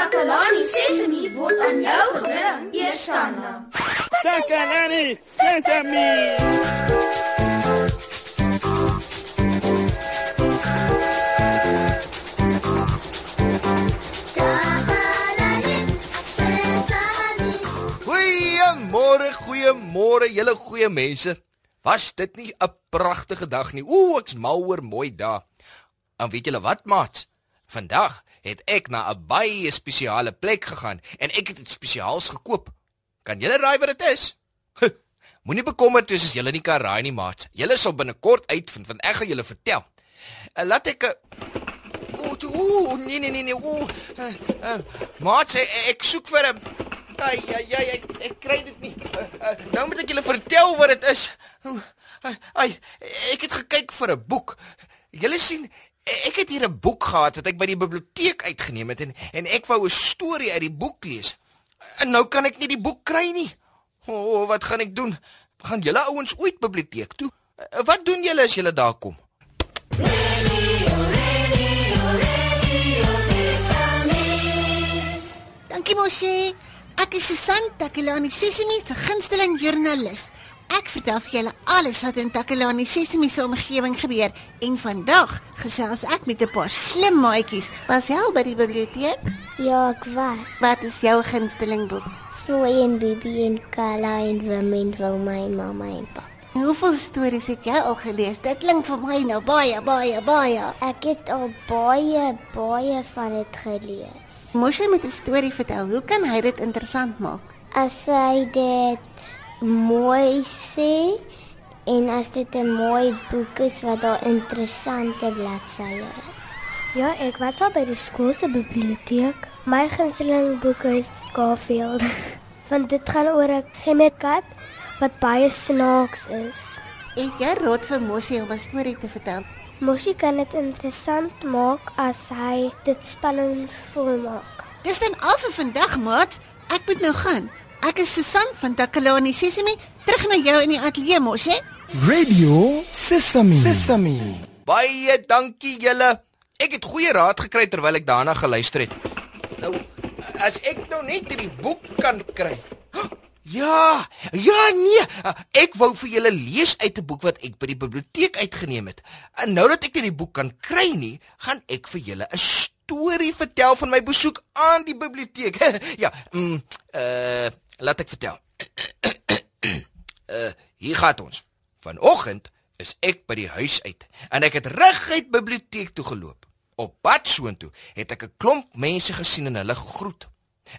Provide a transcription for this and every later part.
Takalani Sesemi word aan jou gebring, Eersanna. Takalani Sesemi. Goeiemôre, goeiemôre julle goeie mense. Was dit nie 'n pragtige dag nie? Ooh, ek's mal oor mooi dae. En weet julle wat, maat? Vandag het ek na 'n baie spesiale plek gegaan en ek het iets spesiaals gekoop. Kan julle raai wat dit is? Moenie bekommerd wees as julle nie kan raai nie, maat. Julle sal binnekort uitvind want ek gaan julle vertel. En laat ek 'n Ooh, nee nee nee nee. Ooh. Uh, uh, maat, ek, ek soek vir 'n Ai ai ai ek, ek kry dit nie. Uh, uh, nou moet ek julle vertel wat dit is. Ai, ai ek het gekyk vir 'n boek. Julle sien Ek het hier 'n boek gehad wat ek by die biblioteek uitgeneem het en en ek wou 'n storie uit die boek lees. En nou kan ek nie die boek kry nie. O, oh, wat gaan ek doen? Gaan julle ouens ooit biblioteek toe? Wat doen julle as julle daar kom? Dankie mosie. Ek is Susan Takelani, Sesimi se gunsteling joernalis. Ek vertel vir julle alles wat in Takelani Sesimi se omgewing gebeur en vandag gesels ek met 'n paar slim maatjies. Was jy al by die biblioteek? Ja, ek was. Wat is jou gunsteling boek? Floy en Bibi en Kala en Wim en Wilma en mamma en pa. Hoeveel stories het jy al gelees? Dit klink vir my nou baie, baie, baie. Ek het al baie, baie van dit gelees. Moes jy met 'n storie vertel? Hoe kan hy dit interessant maak? As hy dit mooi sê en as dit 'n mooi boek is wat daar interessante bladsye het. Ja, ek was al by die skool se biblioteek. My gunsteling boek is Garfield. Want dit gaan oor 'n gemmerkat wat baie snaaks is. Ek jy rot vir Moshi om 'n storie te vertel. Moshi kan dit interessant maak as hy dit spanningsvol maak. Dis dan al vir vandag, maat. Ek moet nou gaan. Ek is Susan van Takalani Sesimi, terug na jou in die ateljee mos, hè? Radio Sesame. Sesame. Baie dankie julle. Ek het goeie raad gekry terwyl ek daarna geluister het. Nou, as ek nou net hierdie boek kan kry. Ja, ja nee, ek wou vir julle lees uit 'n boek wat ek by die biblioteek uitgeneem het. En nou dat ek hierdie boek kan kry nie, gaan ek vir julle 'n storie vertel van my besoek aan die biblioteek. ja, mm, uh laat ek vertel. uh hier gaan ons. Vanoggend is ek by die huis uit en ek het reguit biblioteek toe geloop. Op pad soontoe het ek 'n klomp mense gesien en hulle gegroet.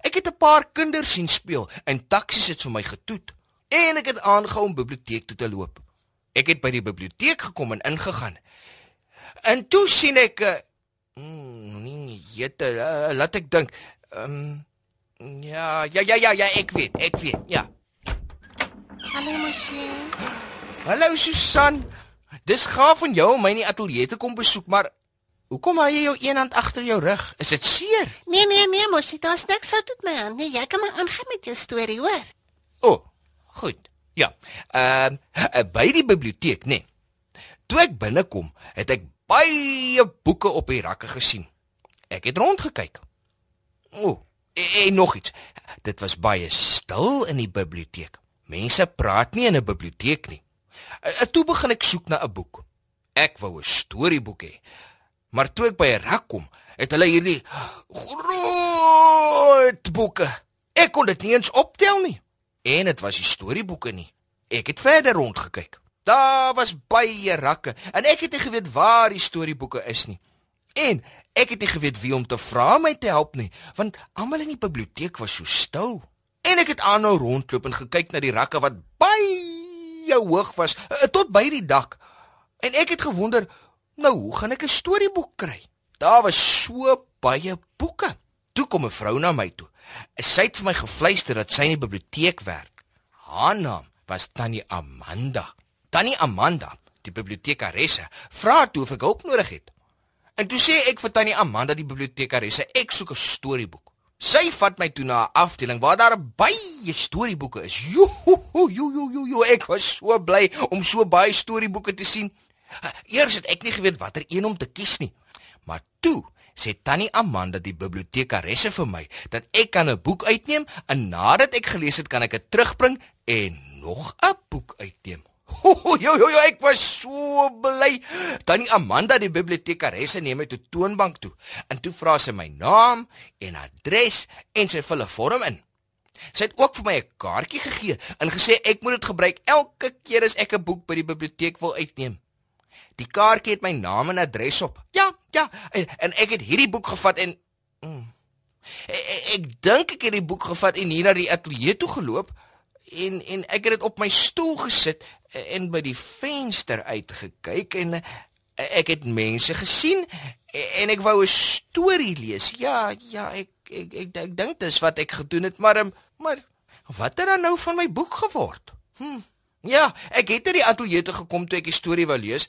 Ek het 'n paar kinders sien speel en taksies het vir my getoet en ek het aangehou om biblioteek toe te loop. Ek het by die biblioteek gekom en ingegaan. En toe sien ek 'n uh, mm, nee, jette, uh, laat ek dink. Ehm um, ja, ja, ja, ja, ja, ek weet, ek weet. Ja. Hallo Moshi. Hallo Susan. Dis gaaf van jou om my in die ateljee te kom besoek, maar hoekom hou jy jou een hand agter jou rug? Is dit seer? Nee nee nee, Moshi, daar's niks fout met my hand nie. Jy kan maar aangaan met jou storie, hoor. O, oh, goed. Ja. Ehm uh, by die biblioteek, nee. Toe ek binnekom, het ek baie boeke op die rakke gesien. Ek het rondgekyk. O, oh, en, en nog iets. Dit was baie stil in die biblioteek. Mense praat nie in 'n biblioteek nie. En toe begin ek soek na 'n boek. Ek wou 'n storieboek hê. Maar toe ek by 'n rak kom, het hulle hierdie groot boeke. Ek kon dit nie eens optel nie. En dit was storieboeke nie. Ek het verder rondgekyk. Daar was baie rakke en ek het nie geweet waar die storieboeke is nie. En ek het nie geweet wie om te vra om my te help nie, want almal in die biblioteek was so stil. En ek het aanhou rondloop en gekyk na die rakke wat baie hoog was eh, tot by die dak. En ek het gewonder, nou hoe gaan ek 'n storieboek kry? Daar was so baie boeke. Toe kom 'n vrou na my toe. Sy het vir my gefluister dat sy in die biblioteek werk. Haar naam was Tannie Amanda. Tannie Amanda, die bibliotekaresse, vra toe of ek hulp nodig het. En toe sê ek vir Tannie Amanda, die bibliotekaresse, ek soek 'n storieboek. Sy vat my toe na 'n afdeling waar daar baie storieboeke is. Jo, jo, jo, jo, jo, ek was so bly om so baie storieboeke te sien. Eers het ek nie geweet watter een om te kies nie. Maar toe sê Tannie Amanda die bibliotekaresse vir my dat ek kan 'n boek uitneem en nadat ek gelees het kan ek dit terugbring en nog 'n boek uitneem. Jo jo jo, ek was so bly. Tannie Amanda die bibliotekaresse neem my toe toonbank toe en toe vra sy my naam en adres en sy vul 'n vorm in. Sy het ook vir my 'n kaartjie gegee en gesê ek moet dit gebruik elke keer as ek 'n boek by die biblioteek wil uitneem. Die kaartjie het my naam en adres op. Ja, ja, en, en ek het hierdie boek gevat en mm, ek, ek dink ek het die boek gevat en hier na die ateljee toe geloop en en ek het dit op my stoel gesit en by die venster uitgekyk en ek het mense gesien en ek wou 'n storie lees. Ja, ja, ek ek ek, ek dink dis wat ek gedoen het, maar maar wat het dan nou van my boek geword? Hm. Ja, ek het uit die ateljee toe gekom toe ek die storie wou lees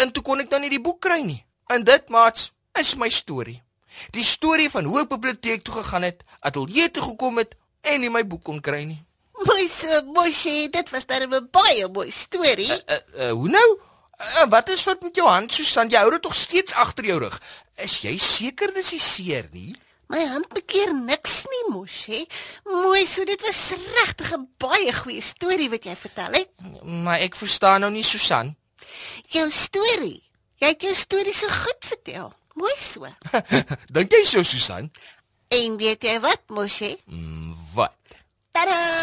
en toe kon ek dan nie die boek kry nie. En dit maats is my storie. Die storie van hoe ek biblioteek toe gegaan het, ateljee toe gekom het en nie my boek kon kry nie. Mooi so, mooi, dit was dan 'n baie mooi storie. Uh, uh, uh, hoe nou? Uh, wat is wat met jou hand, Susan? Jy hou dit tog steeds agter jou rug. Is jy seker dis nie seer nie? My hand bekeer niks nie, mosie. Mooi so, dit was regtig 'n baie goeie storie wat jy vertel het. Maar ek verstaan nou nie, Susan. Jou storie. Jy het jou storie so goed vertel. Mooi so. Dink jy so, Susan? En weet jy wat, mosie? Mm, wat? Tada!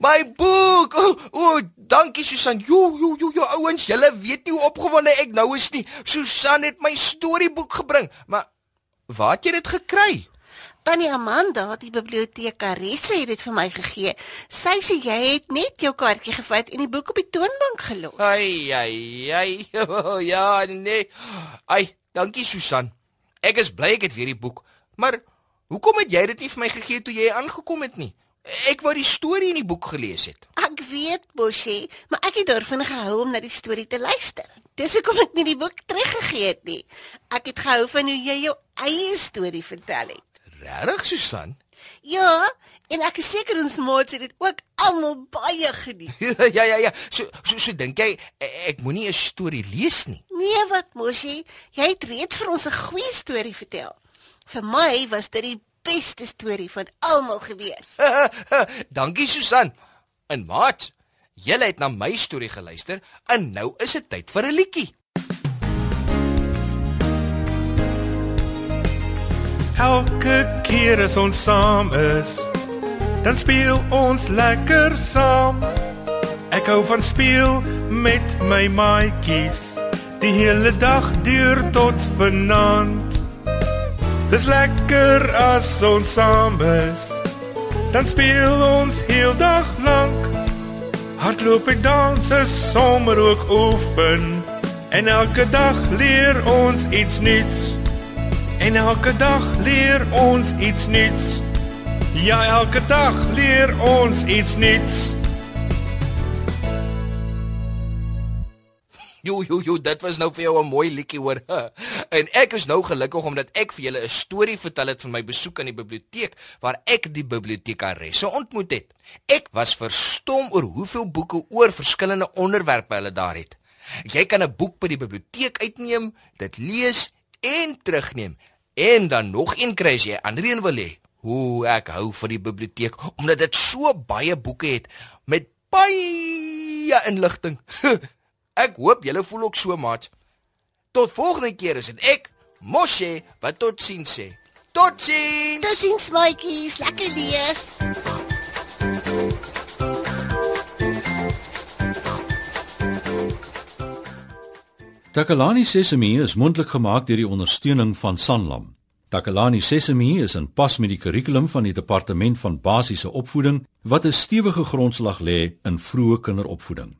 My boek. O, oh, oh, dankie Susan. Jo, jo, jo, jo, ouens, julle weet nie hoe opgewonde ek nou is nie. Susan het my storieboek gebring, maar waar het jy dit gekry? Tannie Amanda, die bibliotekaresse het dit vir my gegee. Sy sê jy het net jou kaartjie gevat en die boek op die toonbank gelos. Ai ai ai. Ja, nee. Ai, dankie Susan. Ek is bly ek het weer die boek. Maar hoekom het jy dit nie vir my gegee toe jy aangekom het nie? Ek wou die storie in die boek gelees het. Ek weet, Bosie, maar ek het daarvan gehou om na die storie te luister. Dis hoekom ek nie die boek teruggegee het nie. Ek het gehou van hoe jy jou eie storie vertel het. Regtig, Susan? Ja, en ek is seker ons maats het dit ook almal baie geniet. ja, ja, ja. So so, so dink jy ek moenie 'n storie lees nie? Nee, wat Moshi, jy het reeds vir ons 'n goeie storie vertel. Vir my was dit die beste storie van almal gewees. Dankie Susan. En maat, julle het na my storie geluister en nou is dit tyd vir 'n liedjie. Elke keer as ons saam is, dan speel ons lekker saam. Ek hou van speel met my maatjies die hele dag deur tot vanaand. Dis lekker as ons saam is. Dan speel ons heel dag lank. Hardloop ek dans is sommer ook oefen. En elke dag leer ons iets nuuts. En elke dag leer ons iets nuuts. Ja, elke dag leer ons iets nuuts. Jo jo jo, dit was nou vir jou 'n mooi liedjie hoor. En ek is nou gelukkig omdat ek vir julle 'n storie vertel het van my besoek aan die biblioteek waar ek die bibliotekaresse ontmoet het. Ek was verstom oor hoeveel boeke oor verskillende onderwerpe hulle daar het. Jy kan 'n boek by die biblioteek uitneem, dit lees en terugneem en dan nog een kry as jy ander een wil hê. Hoe ek hou van die biblioteek omdat dit so baie boeke het met baie inligting. Ek hoop julle voel ook so, maat. Tot volgende keer is dit ek, Moshe, wat tot sien sê. Totsiens. Totsiens, maatjies, lekker lees. Takalani Sesemi is mondelik gemaak deur die ondersteuning van Sanlam. Takalani Sesemi is in pas met die kurrikulum van die departement van basiese opvoeding wat 'n stewige grondslag lê in vroeë kinderopvoeding.